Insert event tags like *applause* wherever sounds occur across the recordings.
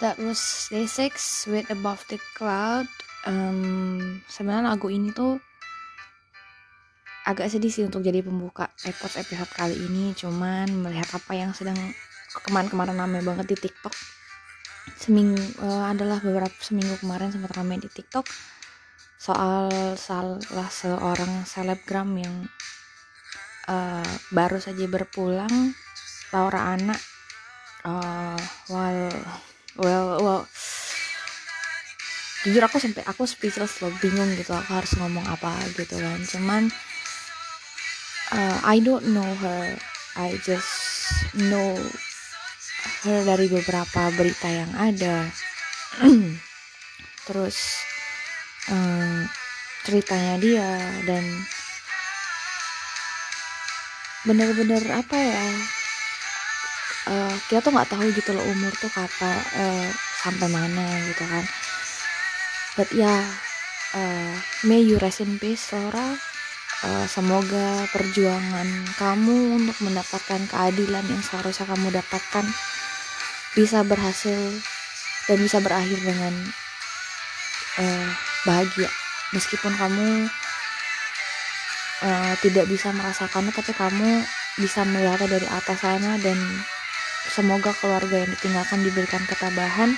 That was Day 6 with Above the Cloud. Um, sebenarnya lagu ini tuh agak sedih sih untuk jadi pembuka iPods episode kali ini. Cuman melihat apa yang sedang kemarin-kemarin rame banget di TikTok. Seminggu eh, adalah beberapa seminggu kemarin sempat rame di TikTok soal salah seorang selebgram yang eh, baru saja berpulang Laura Anna eh, well well well jujur aku sampai aku speechless loh bingung gitu aku harus ngomong apa gitu kan. Cuman uh, I don't know her I just know her dari beberapa berita yang ada. *clears throat* Terus um, ceritanya dia dan bener-bener apa ya uh, kita tuh nggak tahu gitu loh umur tuh kata uh, sampai mana gitu kan. But ya yeah, uh, may you rest in peace Laura. Uh, semoga perjuangan kamu untuk mendapatkan keadilan yang seharusnya kamu dapatkan bisa berhasil dan bisa berakhir dengan uh, bahagia. Meskipun kamu uh, tidak bisa merasakannya tapi kamu bisa melihatnya dari atas sana dan semoga keluarga yang ditinggalkan diberikan ketabahan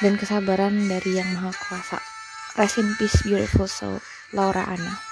dan kesabaran dari yang maha kuasa. Rest in peace beautiful soul. Laura Anna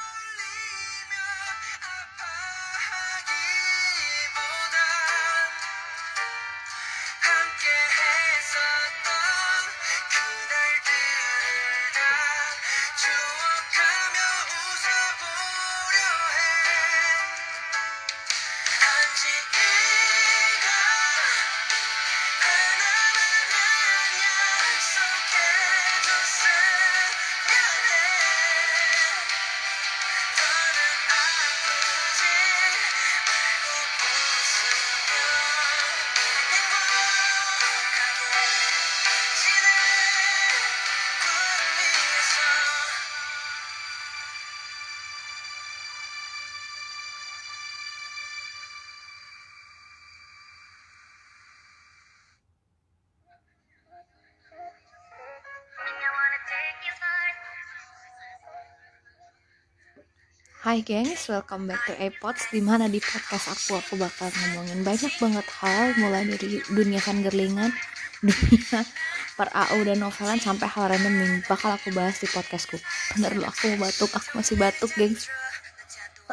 Hai gengs, welcome back to iPods Di mana di podcast aku, aku bakal ngomongin banyak banget hal Mulai dari dunia fangirlingan *laughs* Dunia per AU dan novelan Sampai hal random yang bakal aku bahas di podcastku. Bentar dulu, aku batuk, aku masih batuk gengs.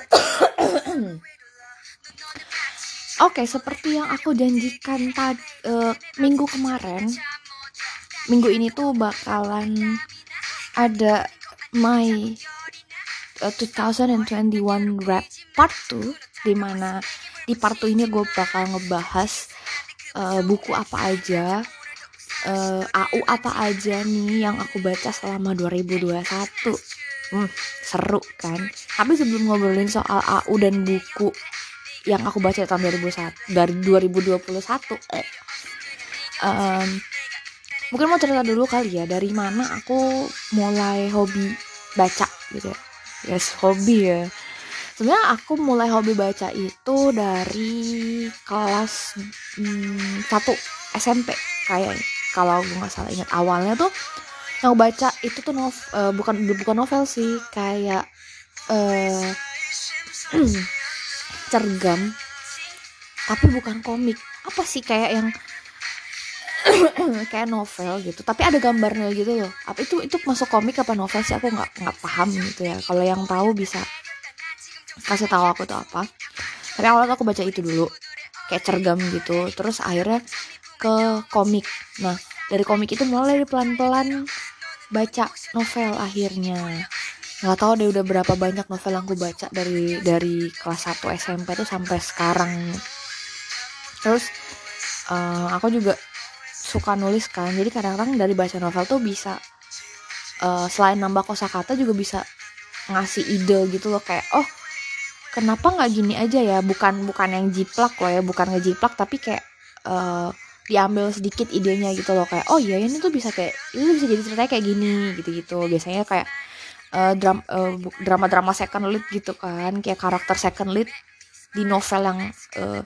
*clears throat* Oke, seperti yang aku janjikan tadi eh, minggu kemarin Minggu ini tuh bakalan ada my uh, 2021 rap part 2 di mana di part 2 ini gue bakal ngebahas uh, buku apa aja uh, AU apa aja nih yang aku baca selama 2021 hmm, seru kan? Tapi sebelum ngobrolin soal AU dan buku yang aku baca tahun 2001 dari 2021 eh Em, mungkin mau cerita dulu kali ya dari mana aku mulai hobi baca gitu ya yes hobi ya. Sebenarnya aku mulai hobi baca itu dari kelas hmm, 1 SMP kayak kalau gue nggak salah ingat awalnya tuh yang baca itu tuh nov eh, bukan bukan novel sih kayak eh *clears throat* cergam tapi bukan komik. Apa sih kayak yang *coughs* kayak novel gitu. Tapi ada gambarnya gitu loh. Apa itu itu masuk komik apa novel sih? Aku nggak nggak paham gitu ya. Kalau yang tahu bisa kasih tahu aku tuh apa. Tapi awalnya aku baca itu dulu. Kayak cergam gitu. Terus akhirnya ke komik. Nah dari komik itu mulai pelan-pelan baca novel akhirnya. Nggak tahu deh udah berapa banyak novel yang aku baca dari dari kelas 1 SMP tuh sampai sekarang. Terus eh, aku juga suka nulis kan. Jadi kadang-kadang dari baca novel tuh bisa eh, selain nambah kosakata juga bisa ngasih ide gitu loh. Kayak oh kenapa nggak gini aja ya? Bukan bukan yang jiplak loh ya bukan ngejiplak tapi kayak eh, diambil sedikit idenya gitu loh. Kayak oh iya ini tuh bisa kayak ini bisa jadi ceritanya kayak gini gitu-gitu. Biasanya kayak eh, dram- eh, bu- drama-drama second lead gitu kan. Kayak karakter second lead di novel yang eh,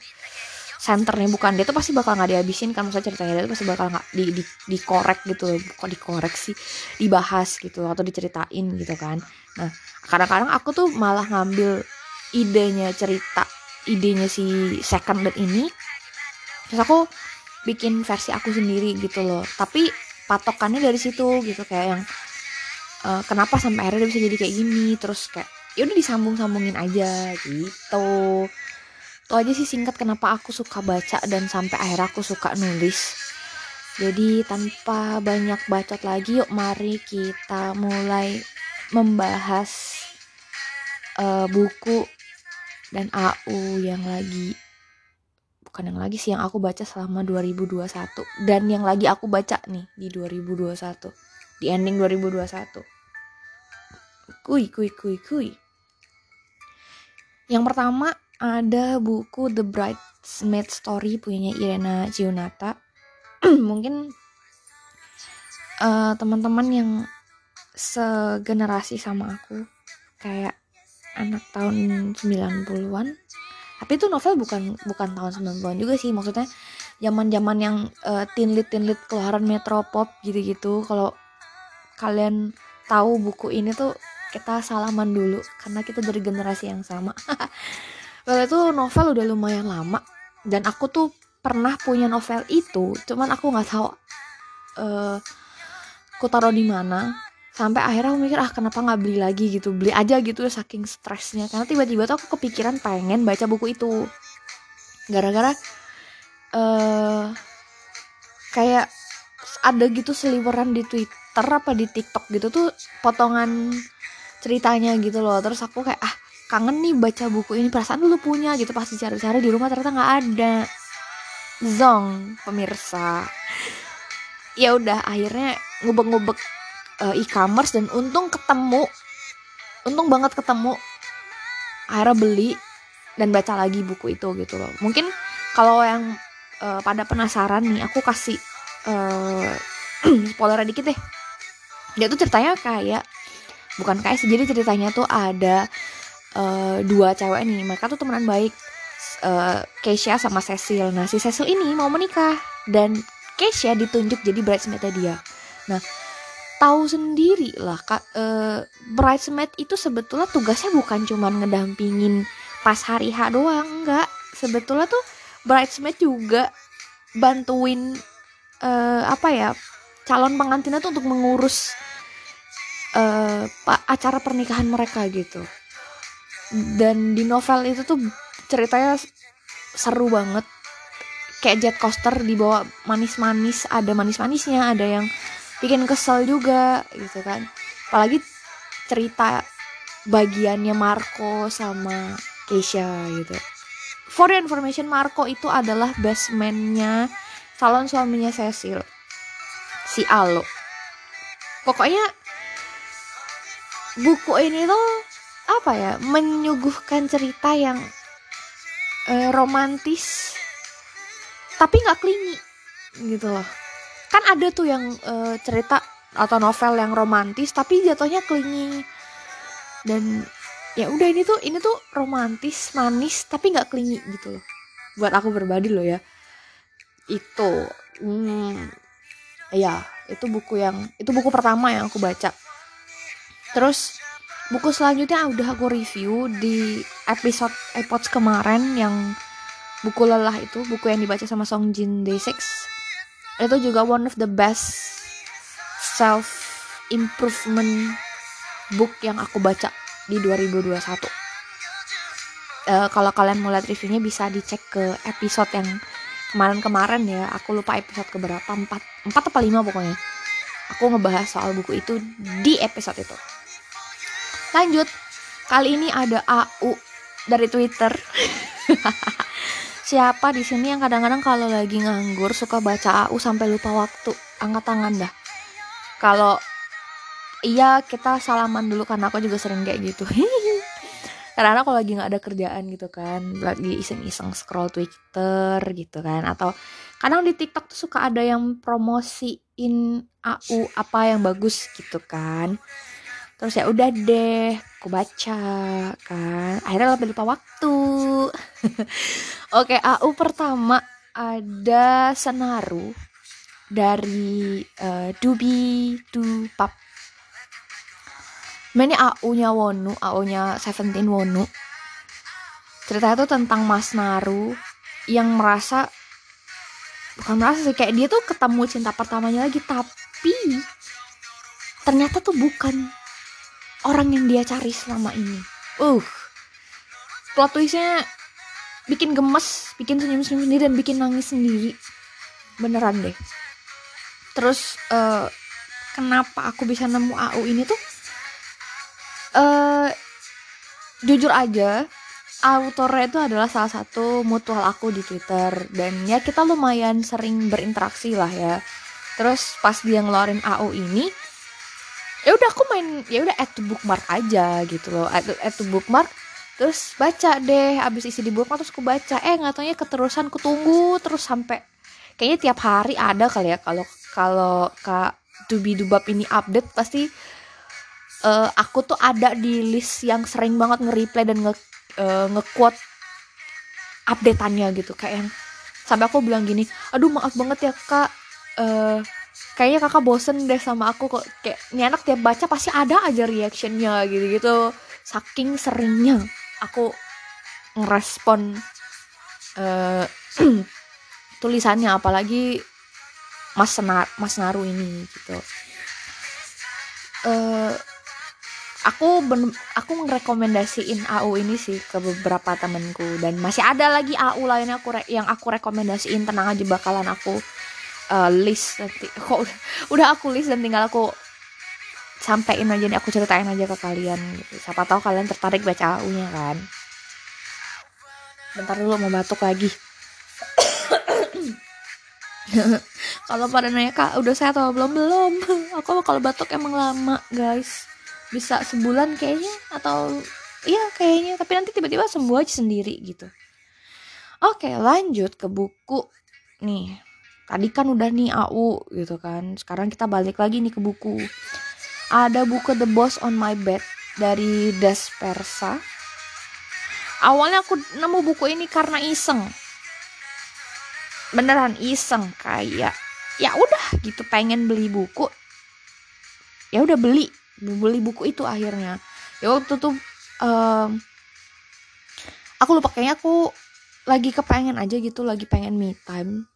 centernya bukan. Dia tuh pasti bakal nggak dihabisin kan maksudnya ceritanya dia tuh pasti bakal nggak di, di dikorek gitu kok dikorek sih? Dibahas gitu atau diceritain gitu kan. Nah kadang-kadang aku tuh malah ngambil idenya cerita idenya si second lead ini terus aku bikin versi aku sendiri gitu loh. Tapi patokannya dari situ gitu kayak yang eh, kenapa sampai akhirnya dia bisa jadi kayak gini terus kayak ya udah disambung-sambungin aja gitu itu aja sih singkat kenapa aku suka baca dan sampai akhirnya aku suka nulis. Jadi tanpa banyak bacot lagi yuk mari kita mulai membahas eh, buku dan AU yang lagi bukan yang lagi sih yang aku baca selama 2021 dan yang lagi aku baca nih di 2021 di ending 2021 kuy kuy kuy kuy yang pertama ada buku The Bridesmaid Story punyanya Irena Giunata *clears throat* mungkin eh, teman-teman yang segenerasi sama aku kayak anak tahun 90-an tapi itu novel bukan bukan tahun 90-an juga sih. Maksudnya zaman-zaman yang eh, tinlit-tinlit keluaran Metropop gitu-gitu. Kalau kalian tahu buku ini tuh kita salaman dulu. Karena kita dari generasi yang sama *laughs* kalau itu novel udah lumayan lama dan aku tuh pernah punya novel itu cuman aku nggak tahu eh aku taruh di mana. Sampai akhirnya aku mikir ah kenapa nggak beli lagi gitu? Beli aja gitu saking stresnya. Karena tiba-tiba tuh aku kepikiran pengen baca buku itu. Gara-gara eh kayak ada gitu seliweran di Twitter apa di TikTok gitu tuh potongan ceritanya gitu loh. Terus aku kayak ah kangen nih baca buku ini perasaan dulu punya gitu pasti cari-cari di rumah ternyata nggak ada. Zong pemirsa. Ya udah akhirnya ngubek-ngubek eh, e-commerce dan untung ketemu. Untung banget ketemu. Akhirnya beli dan baca lagi buku itu gitu loh. Mungkin kalau yang eh, pada penasaran nih aku kasih eh *clears throat* spoiler dikit deh. Dia tuh ceritanya kayak bukan kayak sih jadi ceritanya tuh ada eh, dua cewek nih mereka tuh temenan baik. Eh, Keisha sama Cecil. Nah si Cecil ini mau menikah dan Keisha ditunjuk jadi bridesmaidnya dia. Nah tahu sendiri lah kak eh, bridesmaid itu sebetulnya tugasnya bukan cuman ngedampingin pas hari H doang enggak. Sebetulnya tuh bridesmaid juga bantuin eh, apa ya calon pengantinnya tuh untuk mengurus pa- acara pernikahan mereka gitu dan di novel itu tuh ceritanya seru banget. Kayak jet coaster dibawa manis-manis ada manis-manisnya ada yang bikin kesel juga gitu kan. Apalagi cerita bagiannya Marco sama Keisha gitu. For your information Marco itu adalah best man-nya calon suaminya Cecil. Si Alo. Pokoknya buku ini tuh apa ya menyuguhkan cerita yang eh, romantis tapi nggak klingi gitu loh. Kan ada tuh yang eh, cerita atau novel yang romantis tapi jatuhnya klingi dan ya udah ini tuh ini tuh romantis manis tapi nggak klingi gitu loh. Buat aku berbadi loh ya. Itu hmm, ya itu buku yang itu buku pertama yang aku baca. Terus buku selanjutnya udah aku review di episode episodes kemarin yang buku lelah itu buku yang dibaca sama Song Jin Day6 itu juga one of the best self improvement book yang aku baca di 2021 Eh, kalau kalian mau lihat reviewnya bisa dicek ke episode yang kemarin-kemarin ya. Aku lupa episode keberapa 4 4 apa 5 pokoknya. Aku ngebahas soal buku itu di episode itu lanjut. Kali ini ada AU dari Twitter. *laughs* Siapa di sini yang kadang-kadang kalau lagi nganggur suka baca AU sampai lupa waktu? Angkat tangan dah. Kalau iya kita salaman dulu karena aku juga sering kayak gitu. *laughs* Karena kalau lagi nggak ada kerjaan gitu kan. Lagi iseng-iseng scroll Twitter gitu kan. Atau kadang di TikTok tuh suka ada yang promosiin AU apa yang bagus gitu kan terus ya udah deh aku baca kan. Akhirnya lebih lupa waktu. *laughs* Oke AU pertama ada Senaru dari uh, Dubi Dupap. Ini AU-nya Wonu, AU-nya Seventeen Wonu. Ceritanya tuh tentang Mas Naru yang merasa bukan merasa sih kayak dia tuh ketemu cinta pertamanya lagi tapi ternyata tuh bukan orang yang dia cari selama ini. Uh, plot twistnya bikin gemes, bikin senyum-senyum sendiri dan bikin nangis sendiri. Beneran deh. Terus uh, kenapa aku bisa nemu AU ini tuh? eh jujur aja autornya itu adalah salah satu mutual aku di Twitter dan ya kita lumayan sering berinteraksi lah ya terus pas dia ngeluarin AO ini ya udah aku main ya udah add to bookmark aja gitu loh. Add, add to bookmark terus baca deh abis isi di bookmark terus aku baca. Eh nggak taunya keterusan aku tunggu terus sampai kayaknya tiap hari ada kali ya. Kalau kalau kak Dubi Dubab ini update pasti uh, aku tuh ada di list yang sering banget nge-replay dan nge uh, nge-quote updateannya gitu. Kayak yang sampai aku bilang gini aduh maaf banget ya kak uh, kayaknya kakak bosen deh sama aku kok. Kayak ini anak tiap baca pasti ada aja reactionnya gitu gitu saking seringnya aku ngerespon uh, *clears throat* tulisannya apalagi Mas Senar Mas Naru ini gitu. Uh, aku ben aku ngerekomendasiin AU ini sih ke beberapa temenku dan masih ada lagi AU lainnya aku yang aku rekomendasiin tenang aja bakalan aku uh, list nanti. *laughs* Kok udah, aku list dan tinggal aku sampein aja nih aku ceritain aja ke kalian. Siapa tahu kalian tertarik baca AU kan. Bentar dulu mau batuk lagi. *coughs* Kalau pada nanya kak udah sehat atau belum? Belum. *laughs* Aku kalau batuk emang lama guys. Bisa sebulan kayaknya atau iya kayaknya. Tapi nanti tiba-tiba sembuh aja sendiri gitu. Oke lanjut ke buku nih tadi kan udah nih AU gitu kan. Sekarang kita balik lagi nih ke buku. Ada buku The Boss on My Bed dari Das Persa. Awalnya aku nemu buku ini karena iseng. Beneran iseng kayak ya udah gitu pengen beli buku. Ya udah beli beli buku itu akhirnya. Ya waktu tuh um, aku lupa kayaknya aku lagi kepengen aja gitu lagi pengen me time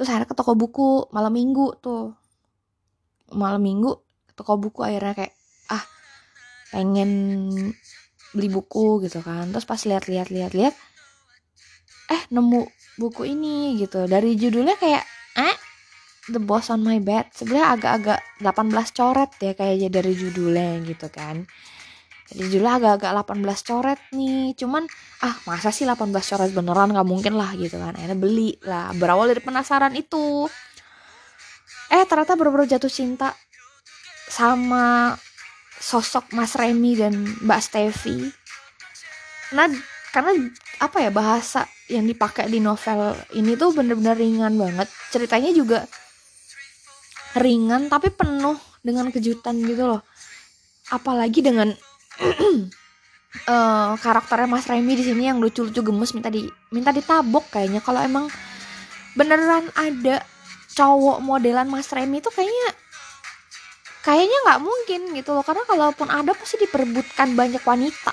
terus akhirnya ke toko buku malam minggu tuh. Malam minggu toko buku akhirnya kayak ah pengen beli buku gitu kan. Terus pas lihat-lihat lihat-lihat eh nemu buku ini gitu. Dari judulnya kayak eh The Boss on My Bed. Sebenarnya agak-agak 18 coret ya kayaknya dari judulnya gitu kan jadi judulnya agak-agak 18 coret nih. Cuman ah masa sih 18 coret beneran? Gak mungkin lah gitu kan. Akhirnya beli lah. Berawal dari penasaran itu. Eh ternyata bener-bener jatuh cinta sama sosok Mas Remy dan Mbak Stevi nah karena apa ya bahasa yang dipakai di novel ini tuh bener-bener ringan banget. Ceritanya juga ringan tapi penuh dengan kejutan gitu loh. Apalagi dengan eh, karakternya Mas Remy di sini yang lucu-lucu gemes minta di minta ditabok kayaknya. Kalau emang beneran ada cowok modelan Mas Remy itu kayaknya kayaknya nggak mungkin gitu loh. Karena kalaupun ada pasti diperebutkan banyak wanita.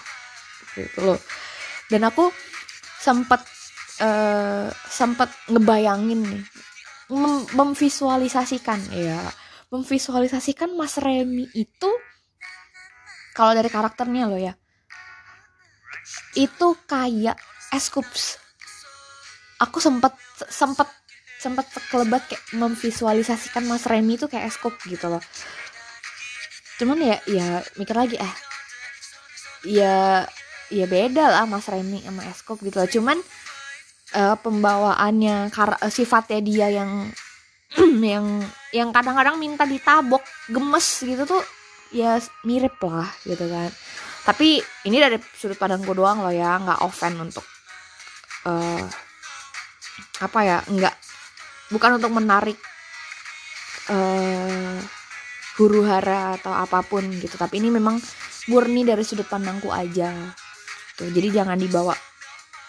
Gitu loh. Dan aku sempet eh sempet ngebayangin nih mem- memvisualisasikan ya memvisualisasikan Mas Remy itu kalau dari karakternya loh ya. Itu kayak Escoops aku sempet sempet sempet kelebat kayak memvisualisasikan Mas Remy itu kayak Escoop gitu loh. Cuman ya ya mikir lagi eh ya ya beda lah Mas Remy sama Escoop gitu loh. Cuman eh, pembawaannya kar- eh, sifatnya dia yang *clears throat* yang yang kadang-kadang minta ditabok gemes gitu tuh ya mirip lah gitu kan. Tapi ini dari sudut pandangku doang loh ya nggak offend untuk eh apa ya nggak bukan untuk menarik eh huru hara atau apa pun gitu. Tapi ini memang murni dari sudut pandangku aja. Tuh jadi jangan dibawa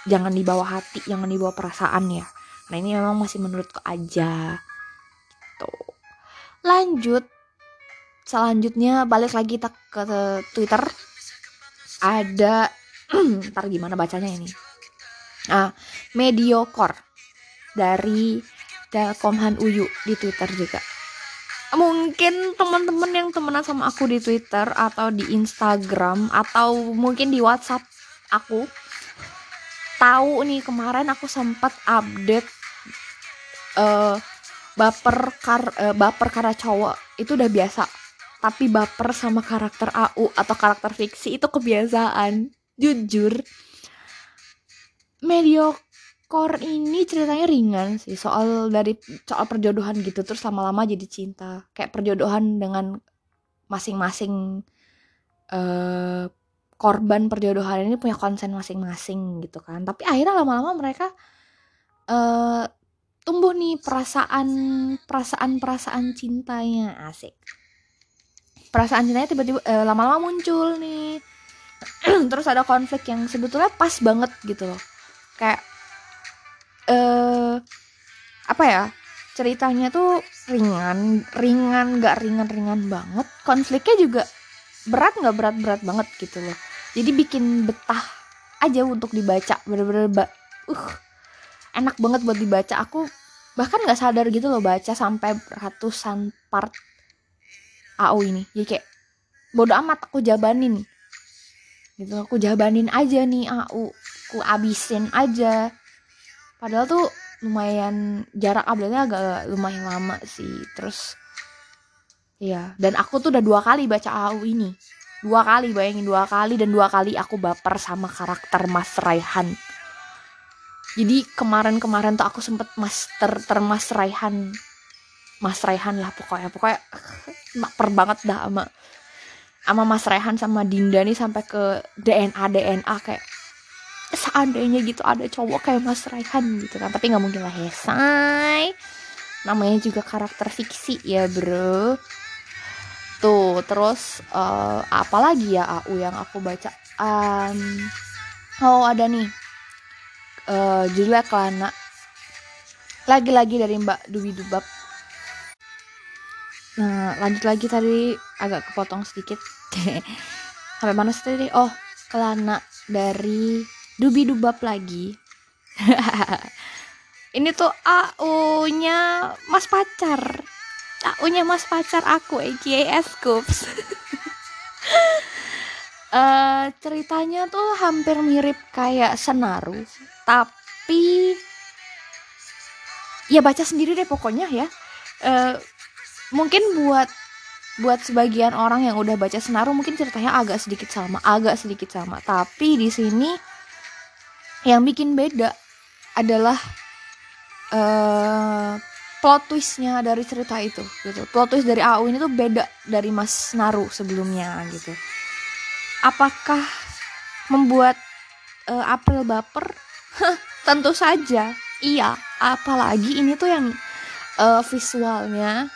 jangan dibawa hati jangan dibawa perasaan ya. Nah ini memang masih menurutku aja. Gitu. Lanjut selanjutnya balik lagi kita ke Twitter. Ada *clears throat* ntar gimana bacanya ini? Ah mediocre dari Telkomhan Uyu di Twitter juga. Mungkin teman-teman yang temenan sama aku di Twitter atau di Instagram atau mungkin di WhatsApp aku tahu nih kemarin aku sempat update eh baper kar eh, baper karena cowok. Itu udah biasa tapi baper sama karakter AU atau karakter fiksi itu kebiasaan. Jujur mediocre ini ceritanya ringan sih. Soal dari soal perjodohan gitu terus lama-lama jadi cinta. Kayak perjodohan dengan masing-masing eh korban perjodohan ini punya konsen masing-masing gitu kan. Tapi akhirnya lama-lama mereka eh tumbuh nih perasaan perasaan perasaan cintanya. Asik perasaan cintanya tiba-tiba eh, lama-lama muncul nih. *clears throat* Terus ada konflik yang sebetulnya pas banget gitu loh. Kayak eh apa ya ceritanya tuh ringan ringan nggak ringan ringan banget. Konfliknya juga berat nggak berat berat banget gitu loh. Jadi bikin betah aja untuk dibaca bener-bener ba- uh enak banget buat dibaca. Aku bahkan nggak sadar gitu loh baca sampai ratusan part AO ini. Jadi kayak bodo amat aku jabanin gitu aku jabanin aja nih AU aku abisin aja. Padahal tuh lumayan jarak update-nya agak lumayan lama sih. Terus ya dan aku tuh udah dua kali baca AU ini. Dua kali bayangin dua kali. Dan dua kali aku baper sama karakter Mas Raihan. Jadi kemarin-kemarin tuh aku sempet master termas Raihan Mas Raihan lah pokoknya. Pokoknya *laughs* baper banget dah sama sama Mas Rehan sama Dinda nih sampai ke DNA DNA kayak seandainya gitu ada cowok kayak Mas Raihan gitu kan. Tapi nggak mungkin lah ya say. Namanya juga karakter fiksi ya bro. Tuh terus eh, apa lagi ya AU yang aku baca? Em, oh ada nih. Eh judulnya Kelana. Lagi-lagi dari Mbak Dubi Dubab Nah, lanjut lagi tadi agak kepotong sedikit. *laughs* Sampai mana sih tadi? Oh, kelana dari Dubi Dubab lagi. *laughs* Ini tuh AU-nya Mas Pacar. AU-nya Mas Pacar aku, aka Scoops. *laughs* Eh, ceritanya tuh hampir mirip kayak Senaru, tapi ya baca sendiri deh pokoknya ya. Eh, mungkin buat buat sebagian orang yang udah baca Senaru mungkin ceritanya agak sedikit sama, agak sedikit sama. Tapi di sini yang bikin beda adalah eh plot twistnya dari cerita itu gitu. Plot twist dari AU ini tuh beda dari Mas Naru sebelumnya gitu. Apakah membuat eh, April baper? Tentu saja iya apalagi ini tuh yang uh, visualnya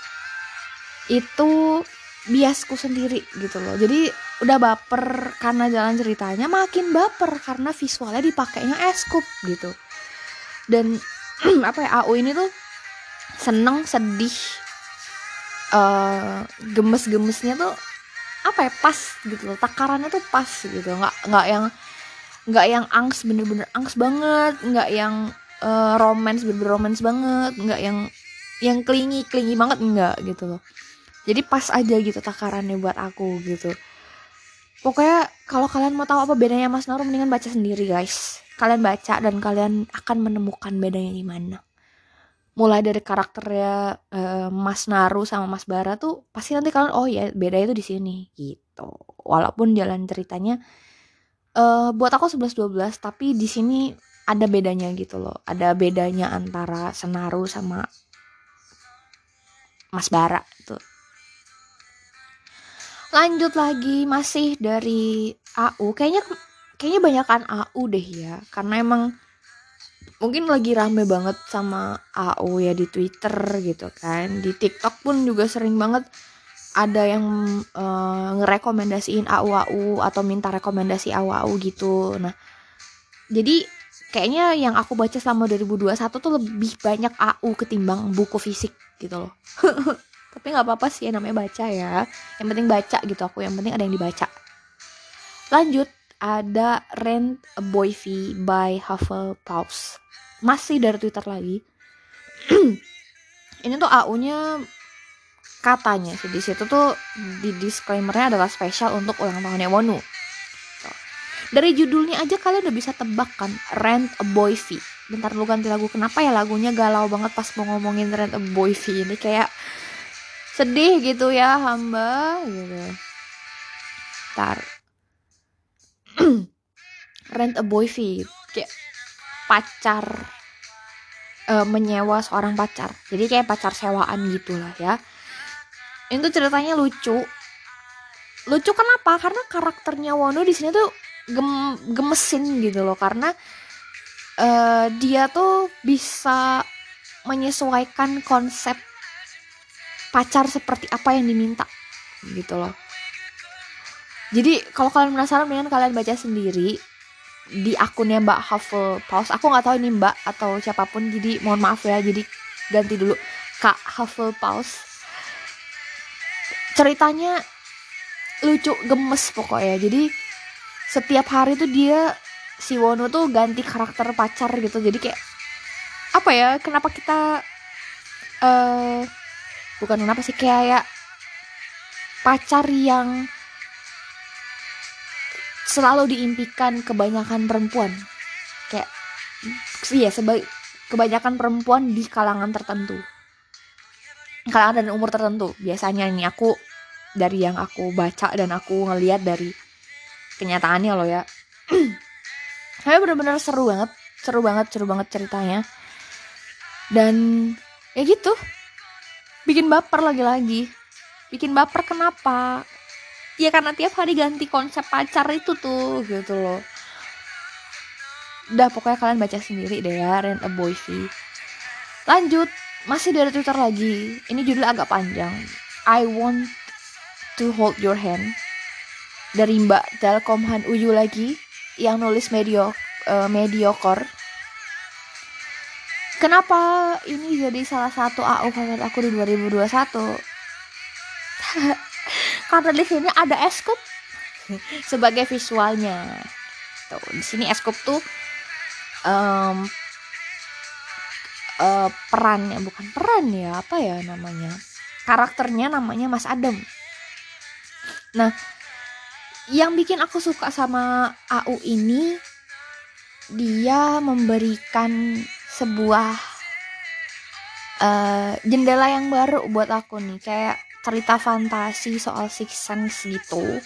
itu biasku sendiri gitu loh. Jadi udah baper karena jalan ceritanya makin baper karena visualnya dipakainya eskup gitu. Dan *clears throat* apa ya AU ini tuh seneng sedih uh, gemes-gemesnya tuh apa ya pas gitu loh. Takarannya tuh pas gitu. Nggak nggak yang nggak yang angst bener-bener angst banget. Nggak yang uh, romance bener-bener romance banget. Nggak yang yang klingi klingi banget enggak gitu loh jadi pas aja gitu takarannya buat aku gitu. Pokoknya kalau kalian mau tahu apa bedanya Mas Naru mendingan baca sendiri guys. Kalian baca dan kalian akan menemukan bedanya di mana. Mulai dari karakternya uh, Mas Naru sama Mas Bara tuh pasti nanti kalian oh ya beda itu di sini gitu. Walaupun jalan ceritanya uh, buat aku 11 12 tapi di sini ada bedanya gitu loh. Ada bedanya antara Senaru sama Mas Bara itu lanjut lagi masih dari AU kayaknya kayaknya banyakan AU deh ya karena emang mungkin lagi rame banget sama AO ya di Twitter gitu kan. Di TikTok pun juga sering banget ada yang uh, ngerekomendasiin AU AU atau minta rekomendasi AU AU gitu. Nah jadi kayaknya yang aku baca selama 2021 tuh lebih banyak AU ketimbang buku fisik gitu loh *laughs* tapi nggak apa-apa sih ya namanya baca ya. Yang penting baca gitu aku. Yang penting ada yang dibaca. Lanjut ada Rent a Boy V by Hufflepuff masih dari Twitter lagi. *clears throat* Ini tuh AU-nya katanya sih di situ tuh di disclaimernya adalah spesial untuk ulang tahunnya Wonu. Dari judulnya aja kalian udah bisa tebak kan Rent a Boy V. Bentar lu ganti lagu. Kenapa ya lagunya galau banget pas mau ngomongin Rent a Boy V ini? Kayak sedih gitu ya hamba gitu. Ntar. *clears throat* Rent a Boy V kayak pacar uh, menyewa seorang pacar. Jadi kayak pacar sewaan gitulah ya. Itu ceritanya lucu. Lucu kenapa? Karena karakternya Wono di sini tuh gem gemesin gitu loh. Karena uh, dia tuh bisa menyesuaikan konsep pacar seperti apa yang diminta gitu loh. Jadi kalau kalian penasaran mendingan kalian baca sendiri di akunnya Mbak Hufflepuff aku nggak tahu ini Mbak atau siapa pun jadi mohon maaf ya. Jadi ganti dulu. Kak Hufflepuff ceritanya lucu gemes pokoknya. Jadi setiap hari tuh dia si Wono tuh ganti karakter pacar gitu. Jadi kayak apa ya kenapa kita uh, bukan kenapa sih kayak pacar yang selalu diimpikan kebanyakan perempuan. Kayak iya sebagai kebanyakan perempuan di kalangan tertentu. Kalangan dan umur tertentu. Biasanya ini aku dari yang aku baca dan aku ngeliat dari kenyataannya loh ya. *clears throat* Saya bener-bener seru banget seru banget seru banget ceritanya. Dan ya gitu bikin baper lagi-lagi. Bikin baper kenapa? Ya karena tiap hari ganti konsep pacar itu tuh gitu loh. Udah pokoknya kalian baca sendiri deh ya Rent a Boy V. Lanjut masih dari Twitter lagi. Ini judulnya agak panjang. I want to hold your hand. Dari Mbak Telkomhan Uyu lagi yang nulis medio uh, mediocre kenapa ini jadi salah satu AU favorit aku di 2021 *laughs* karena di sini ada eskup *laughs* sebagai visualnya. Tuh di sini eskup tuh um, uh, perannya bukan peran ya apa ya namanya? Karakternya namanya Mas Adam. Nah yang bikin aku suka sama AU ini dia memberikan sebuah uh, jendela yang baru buat aku nih kayak cerita fantasi soal Six Sense gitu.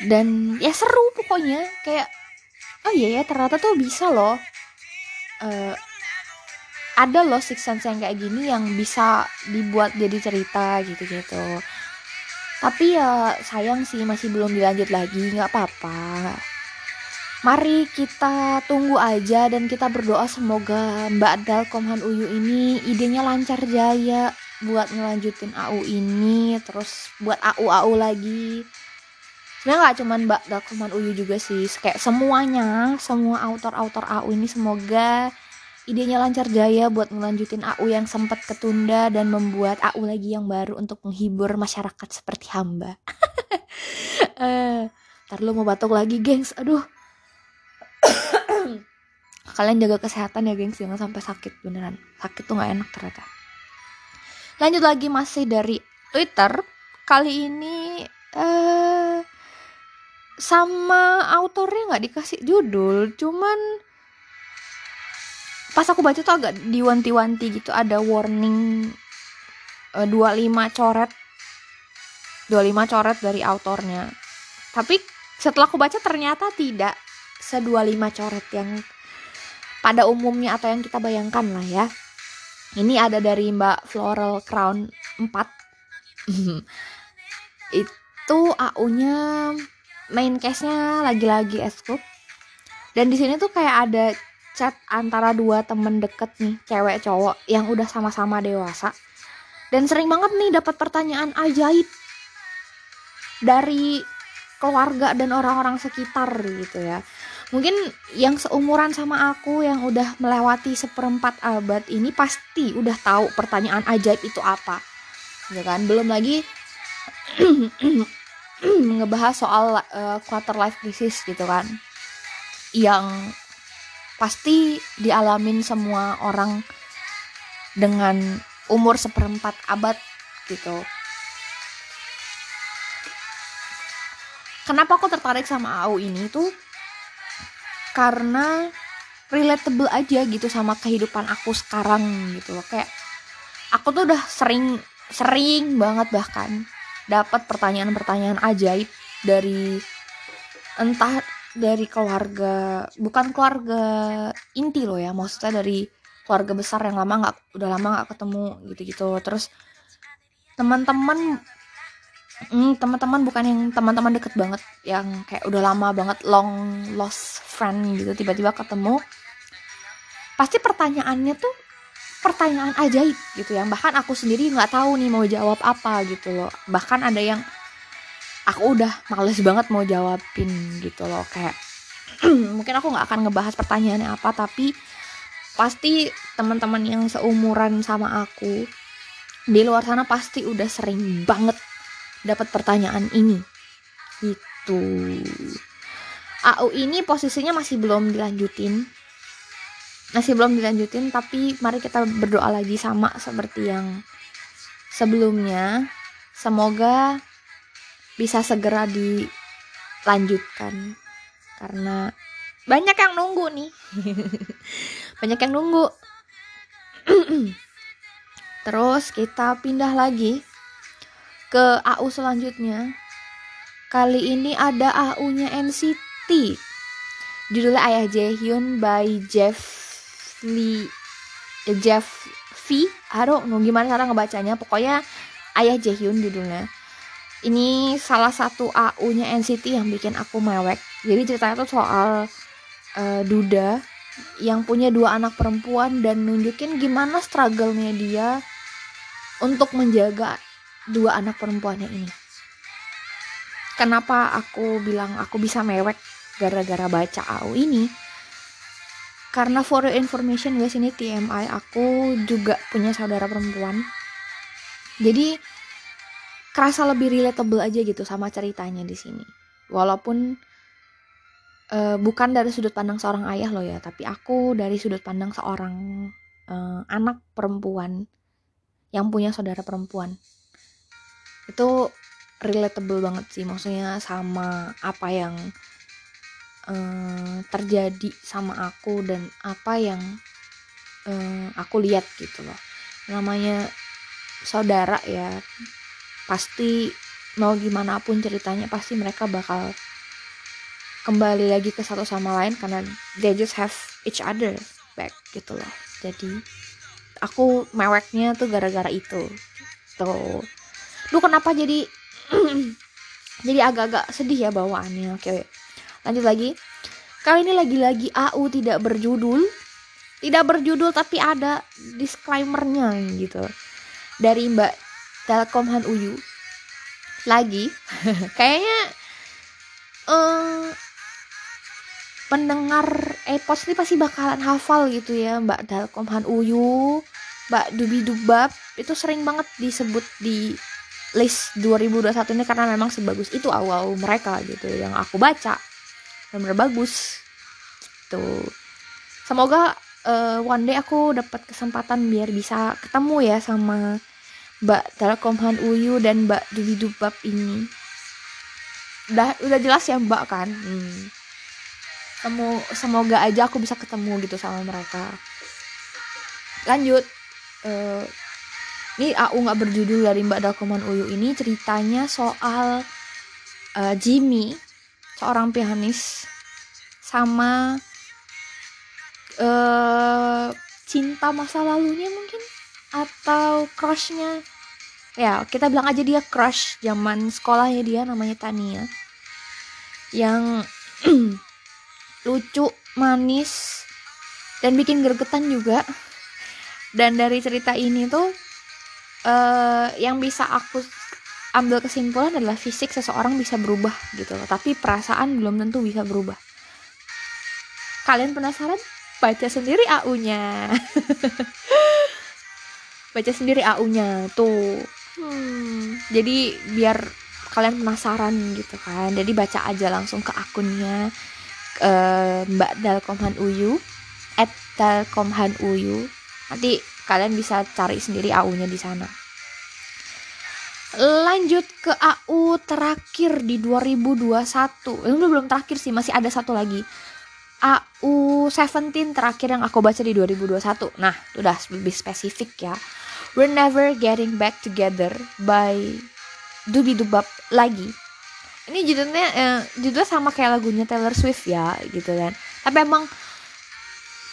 Dan ya seru pokoknya kayak oh iya ya ternyata tuh bisa loh uh, ada loh Six Sense yang kayak gini yang bisa dibuat jadi cerita gitu-gitu. Tapi ya sayang sih masih belum dilanjut lagi nggak apa-apa mari kita tunggu aja dan kita berdoa semoga Mbak Dalkomhan Uyu ini idenya lancar jaya buat ngelanjutin AU ini terus buat AU AU lagi. Sebenarnya nggak cuman Mbak Dalkomhan Uyu juga sih kayak semuanya semua autor-autor AU ini semoga idenya lancar jaya buat ngelanjutin AU yang sempat ketunda dan membuat AU lagi yang baru untuk menghibur masyarakat seperti hamba. *laughs* Eh ntar lu mau batuk lagi gengs. Aduh kalian jaga kesehatan ya gengs. Jangan sampai sakit beneran. Sakit tuh nggak enak ternyata. Lanjut lagi masih dari Twitter. Kali ini eh sama autornya nggak dikasih judul. Cuman pas aku baca tuh agak diwanti-wanti gitu. Ada warning eh, 25 coret. 25 coret dari autornya. Tapi setelah aku baca ternyata tidak se 25 coret yang pada umumnya atau yang kita bayangkan lah ya. Ini ada dari Mbak Floral Crown 4 *laughs* itu AU-nya main case-nya lagi-lagi eskup dan di sini tuh kayak ada chat antara dua temen deket nih cewek cowok yang udah sama-sama dewasa. Dan sering banget nih dapat pertanyaan ajaib dari keluarga dan orang-orang sekitar gitu ya mungkin yang seumuran sama aku yang udah melewati seperempat abad ini pasti udah tahu pertanyaan ajaib itu apa. Ya kan? Belum lagi *clears throat* ngebahas soal uh, quarter life crisis gitu kan. Yang pasti dialamin semua orang dengan umur seperempat abad gitu. Kenapa aku tertarik sama AU ini tuh karena relatable aja gitu sama kehidupan aku sekarang gitu loh. Kayak aku tuh udah sering sering banget bahkan dapat pertanyaan-pertanyaan ajaib dari entah dari keluarga bukan keluarga inti loh ya maksudnya dari keluarga besar yang lama nggak udah lama nggak ketemu gitu-gitu. Terus teman-teman hmm, teman-teman bukan yang teman-teman deket banget yang kayak udah lama banget long lost friend gitu tiba-tiba ketemu. Pasti pertanyaannya tuh pertanyaan ajaib gitu yang bahkan aku sendiri nggak tahu nih mau jawab apa gitu loh. Bahkan ada yang aku udah males banget mau jawabin gitu loh. Kayak *clears throat* mungkin aku nggak akan ngebahas pertanyaannya apa tapi pasti teman-teman yang seumuran sama aku di luar sana pasti udah sering banget dapat pertanyaan ini. Gitu. AU ini posisinya masih belum dilanjutin. Masih belum dilanjutin tapi mari kita berdoa lagi sama seperti yang sebelumnya. Semoga bisa segera dilanjutkan. Karena banyak yang nunggu nih. *laughs* Banyak yang nunggu. *clears throat* Terus kita pindah lagi ke AU selanjutnya. Kali ini ada AU-nya NCT judulnya Ayah Jaehyun by Jeff Lee Jeff V. I don't gimana cara ngebacanya? Pokoknya Ayah Jaehyun judulnya. Ini salah satu AU-nya NCT yang bikin aku mewek. Jadi ceritanya tuh soal uh, Duda yang punya dua anak perempuan dan nunjukin gimana struggle-nya dia untuk menjaga dua anak perempuannya ini. Kenapa aku bilang aku bisa mewek gara-gara baca AU ini? Karena for your information guys ini TMI aku juga punya saudara perempuan. Jadi kerasa lebih relatable aja gitu sama ceritanya di sini. Walaupun uh, bukan dari sudut pandang seorang ayah loh ya tapi aku dari sudut pandang seorang uh, anak perempuan yang punya saudara perempuan itu relatable banget sih maksudnya sama apa yang um, terjadi sama aku dan apa yang um, aku lihat gitu loh. Namanya saudara ya pasti mau gimana pun ceritanya pasti mereka bakal kembali lagi ke satu sama lain karena they just have each other back gitu loh. Jadi aku meweknya tuh gara-gara itu. Tuh lu kenapa jadi *clears throat* jadi agak-agak sedih ya bawaannya? Oke lanjut lagi. Kali ini lagi-lagi AU tidak berjudul. Tidak berjudul tapi ada disclaimernya gitu. Dari Mbak Telkom Han Uyu. Lagi *laughs* kayaknya eh pendengar Epos ini pasti bakalan hafal gitu ya Mbak Telkom Han Uyu Mbak Dubi Dubab. Itu sering banget disebut di list 2021 ini karena memang sebagus itu awal mereka gitu yang aku baca. Benar bagus. Gitu. Semoga uh, one day aku dapat kesempatan biar bisa ketemu ya sama Mbak Telkom Han Uyu dan Mbak Dubi Dubab ini. Udah udah jelas ya Mbak kan? Hmm. Semo, semoga aja aku bisa ketemu gitu sama mereka. Lanjut uh, ini AU nggak berjudul dari Mbak Dakoman Uyu ini ceritanya soal uh, Jimmy seorang pianis sama uh, cinta masa lalunya mungkin atau crushnya. Ya kita bilang aja dia crush zaman sekolahnya dia namanya Tania. Yang *clears throat* lucu manis dan bikin gergetan juga. Dan dari cerita ini tuh uh, yang bisa aku ambil kesimpulan adalah fisik seseorang bisa berubah gitu loh. Tapi perasaan belum tentu bisa berubah. Kalian penasaran? Baca sendiri AU-nya *laughs* baca sendiri AU-nya tuh. Hmm, jadi biar kalian penasaran gitu kan. Jadi baca aja langsung ke akunnya uh, Mbak Dalkomhan Uyu at Dalkomhan Uyu nanti kalian bisa cari sendiri AU-nya di sana. Lanjut ke AU terakhir di 2021 ini belum terakhir sih masih ada satu lagi. AU 17 terakhir yang aku baca di 2021 nah udah lebih spesifik ya. We're Never Getting Back Together by Dubi Dubab lagi. Ini judulnya eh, judulnya sama kayak lagunya Taylor Swift ya gitu kan. Tapi emang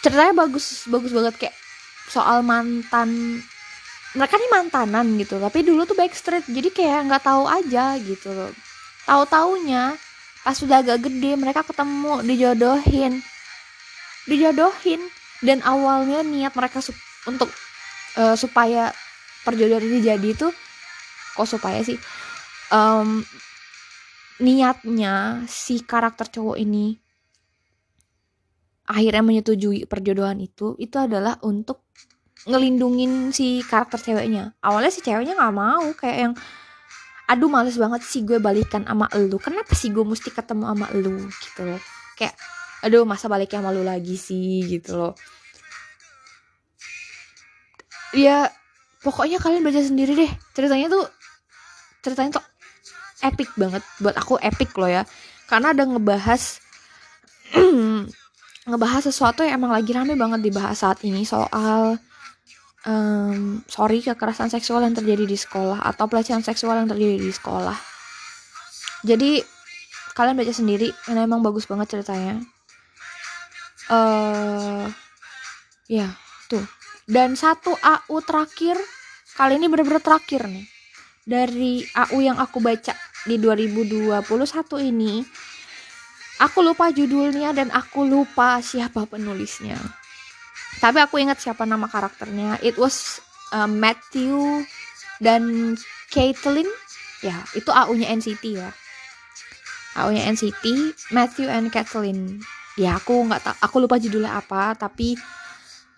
ceritanya bagus bagus banget. Kayak soal mantan mereka nih mantanan gitu tapi dulu tuh backstreet jadi kayak nggak tahu aja gitu loh. Tahu taunya pas sudah agak gede mereka ketemu dijodohin. Dijodohin dan awalnya niat mereka untuk uh, supaya perjodohan ini jadi tuh kok supaya sih? Um, niatnya si karakter cowok ini akhirnya menyetujui perjodohan itu itu adalah untuk ngelindungin si karakter ceweknya. Awalnya si ceweknya nggak mau kayak yang aduh males banget sih gue balikan sama elu. Kenapa sih gue mesti ketemu sama elu? Gitu loh. Kayak aduh masa baliknya sama lu lagi sih? Gitu loh. Ya pokoknya kalian baca sendiri deh. Ceritanya tuh ceritanya tuh epic banget. Buat aku epic loh ya. Karena ada ngebahas *clears throat* ngebahas sesuatu yang emang lagi rame banget dibahas saat ini soal um, sorry kekerasan seksual yang terjadi di sekolah atau pelecehan seksual yang terjadi di sekolah. Jadi kalian baca sendiri karena emang bagus banget ceritanya. Uh, ya tuh. Dan satu AU terakhir kali ini bener-bener terakhir nih. Dari AU yang aku baca di 2021 ini aku lupa judulnya dan aku lupa siapa penulisnya. Tapi aku ingat siapa nama karakternya. It was uh, Matthew dan Caitlin. Ya itu AU-nya NCT ya. AU-nya NCT Matthew and Caitlin. Ya aku nggak tak aku lupa judulnya apa tapi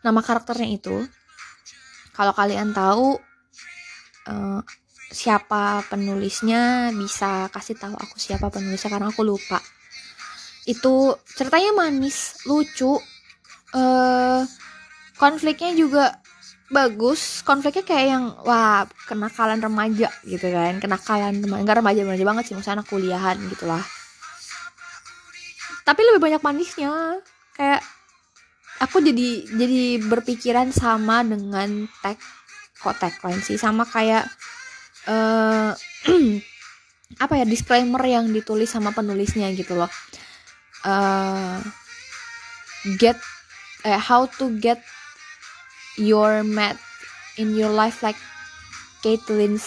nama karakternya itu. Kalau kalian tahu uh, siapa penulisnya bisa kasih tahu aku siapa penulisnya karena aku lupa itu ceritanya manis lucu uh, konfliknya juga bagus. Konfliknya kayak yang wah kenakalan remaja gitu kan. Kenakalan remaja enggak remaja remaja banget sih maksudnya anak kuliahan gitulah. Tapi lebih banyak manisnya. Kayak aku jadi jadi berpikiran sama dengan tag kok tagline sih? Sama kayak uh, *clears throat* apa ya disclaimer yang ditulis sama penulisnya gitu loh uh, get uh, how to get your mat in your life like Caitlin's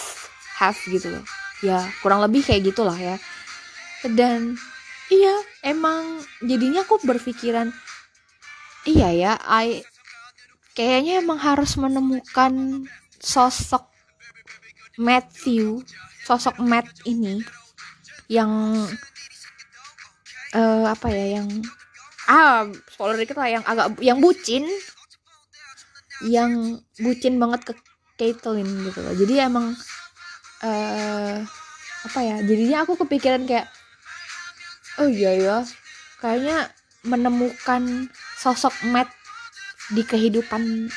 have gitu loh. Ya kurang lebih kayak gitulah ya. Dan iya emang jadinya aku berpikiran iya ya I kayaknya emang harus menemukan sosok Matthew sosok Matt ini yang eh apa ya yang ah spoiler dikit lah yang agak yang bucin. Yang bucin banget ke Caitlyn gitu loh. Jadi emang eh apa ya jadinya aku kepikiran kayak oh iya ya kayaknya menemukan sosok Matt di kehidupan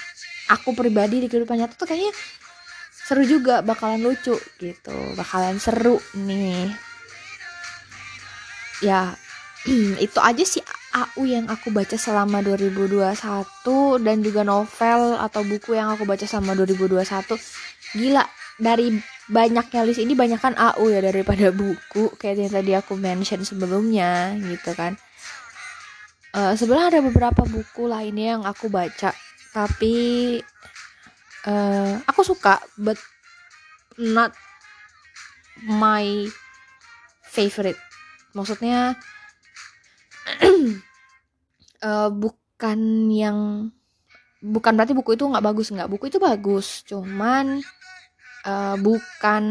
aku pribadi di kehidupan nyata tuh kayaknya seru juga bakalan lucu gitu bakalan seru nih. Ya *clears throat* itu aja sih AU yang aku baca selama 2021 dan juga novel atau buku yang aku baca selama 2021 gila dari banyaknya list ini banyak kan AU ya daripada *laughs* buku kayak yang tadi aku mention sebelumnya gitu kan. Eh sebenarnya ada beberapa buku lainnya yang aku baca tapi eh aku suka but not my favorite. Maksudnya *clears throat* eh, bukan yang bukan berarti buku itu nggak bagus nggak. Buku itu bagus cuman eh, bukan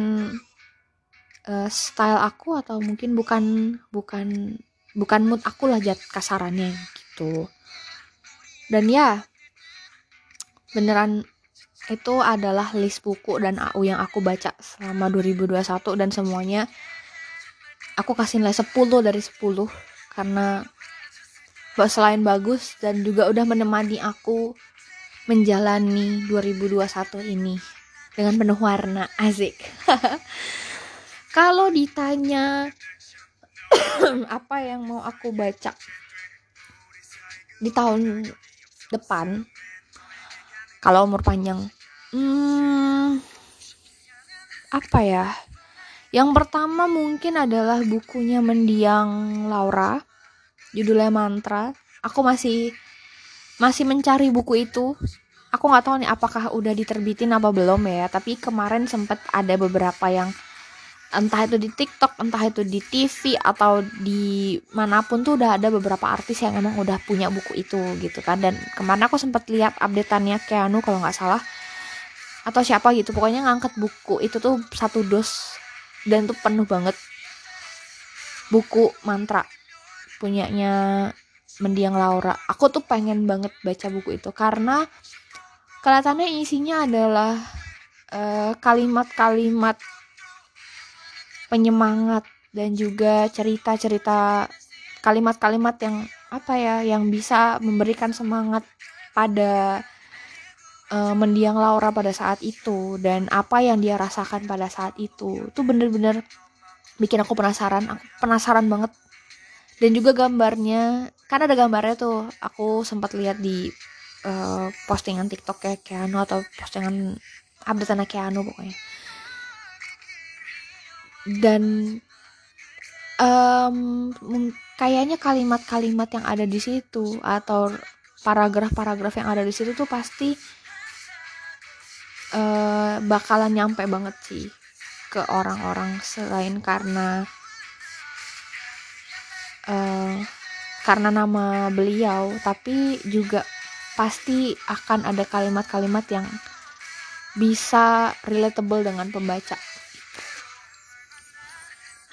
eh, style aku atau mungkin bukan bukan bukan mood aku lah jat kasarannya gitu. Dan ya beneran itu adalah list buku dan AU yang aku baca selama 2021 dan semuanya aku kasih nilai 10 dari 10 karena selain bagus dan juga udah menemani aku menjalani 2021 ini dengan penuh warna asik. *laughs* Kalau ditanya *coughs* apa yang mau aku baca di tahun depan kalau umur panjang? Hmm, apa ya? Yang pertama mungkin adalah bukunya mendiang Laura judulnya mantra. Aku masih masih mencari buku itu. Aku nggak tahu nih apakah udah diterbitin apa belum ya tapi kemarin sempet ada beberapa yang entah itu di TikTok entah itu di TV atau di mana pun tuh udah ada beberapa artis yang emang udah punya buku itu gitu kan. Dan kemarin aku sempat lihat updateannya Keanu kalau nggak salah atau siapa gitu. Pokoknya ngangkat buku itu tuh satu dos dan tuh penuh banget. Buku mantra punyanya mendiang Laura. Aku tuh pengen banget baca buku itu karena kelihatannya isinya adalah eh, kalimat-kalimat penyemangat dan juga cerita-cerita kalimat-kalimat yang apa ya yang bisa memberikan semangat pada eh, mendiang Laura pada saat itu dan apa yang dia rasakan pada saat itu. Itu bener-bener bikin aku penasaran. Aku penasaran banget dan juga gambarnya kan ada gambarnya tuh aku sempat lihat di eh, postingan TikTok kayak Keanu atau postingan update Keanu pokoknya. Dan mung- kayaknya kalimat-kalimat yang ada di situ atau paragraf-paragraf yang ada di situ tuh pasti eh, bakalan nyampe banget sih ke orang-orang selain karena eh, karena nama beliau tapi juga pasti akan ada kalimat-kalimat yang bisa relatable dengan pembaca.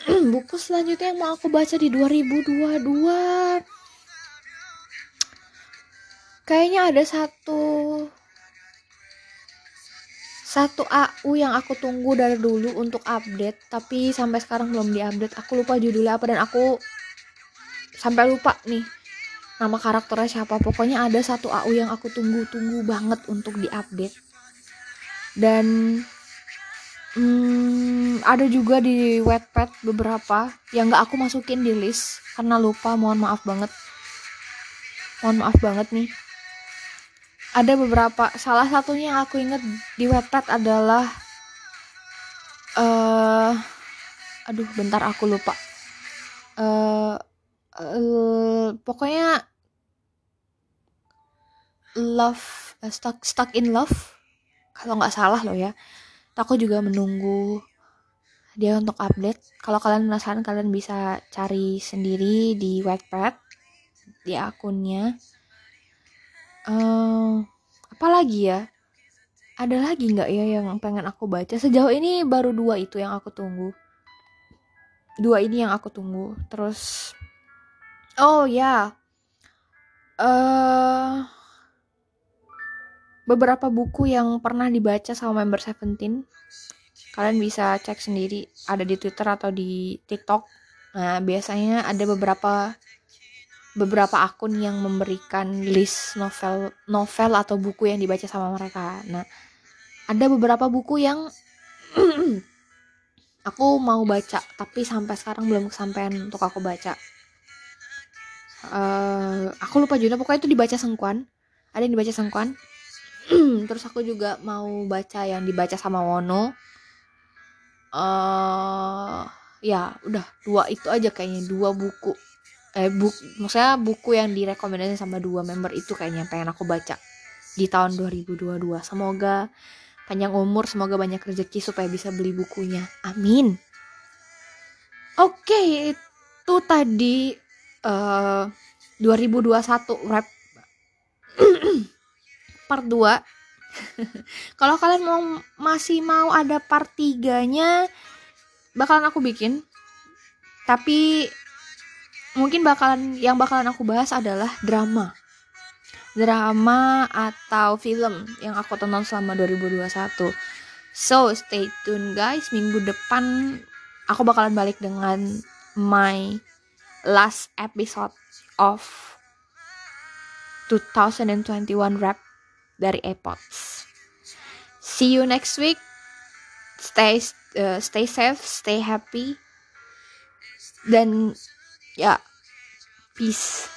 *clears throat* Buku selanjutnya yang mau aku baca di 2022 kayaknya ada satu satu AU yang aku tunggu dari dulu untuk update tapi sampai sekarang belum diupdate. Aku lupa judulnya apa dan aku sampai lupa nih nama karakternya siapa. Pokoknya ada satu AU yang aku tunggu-tunggu banget untuk diupdate. Dan hmm, ada juga di Wattpad beberapa yang gak aku masukin di list karena lupa. Mohon maaf banget. Mohon maaf banget nih. Ada beberapa salah satunya yang aku inget di Wattpad adalah eh aduh bentar aku lupa. Eh eh, pokoknya love eh, stuck stuck in love. Kalau nggak salah loh ya. Aku juga menunggu dia untuk update. Kalau kalian penasaran kalian bisa cari sendiri di Wattpad di akunnya. Uh, apa lagi ya? Ada lagi nggak ya yang pengen aku baca? Sejauh ini baru dua itu yang aku tunggu. Dua ini yang aku tunggu. Terus oh ya. Uh, beberapa buku yang pernah dibaca sama member Seventeen kalian bisa cek sendiri. Ada di Twitter atau di TikTok. Nah biasanya ada beberapa beberapa akun yang memberikan list novel novel atau buku yang dibaca sama mereka. Nah ada beberapa buku yang *clears throat* aku mau baca tapi sampai sekarang belum kesampaian untuk aku baca uh, aku lupa judulnya. Pokoknya itu dibaca sengkuan. Ada yang dibaca sengkuan. *clears throat* Terus aku juga mau baca yang dibaca sama Wono. Uh, ya udah. Dua itu aja kayaknya. Dua buku. Eh buk maksudnya buku yang direkomendasi sama dua member itu kayaknya pengen aku baca di tahun 2022 semoga panjang umur semoga banyak rezeki supaya bisa beli bukunya. Amin. Oke okay, itu tadi uh, 2021 rap *clears throat* part 2 *laughs* kalau kalian mau masih mau ada part 3-nya bakalan aku bikin. Tapi mungkin bakalan yang bakalan aku bahas adalah drama. Drama atau film yang aku tonton selama 2021. So, stay tune guys. Minggu depan aku bakalan balik dengan my last episode of 2021 rap dari AirPods. See you next week. Stay uh, stay safe, stay happy. Dan ya, peace.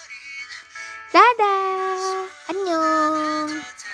Dadah. Annyeong.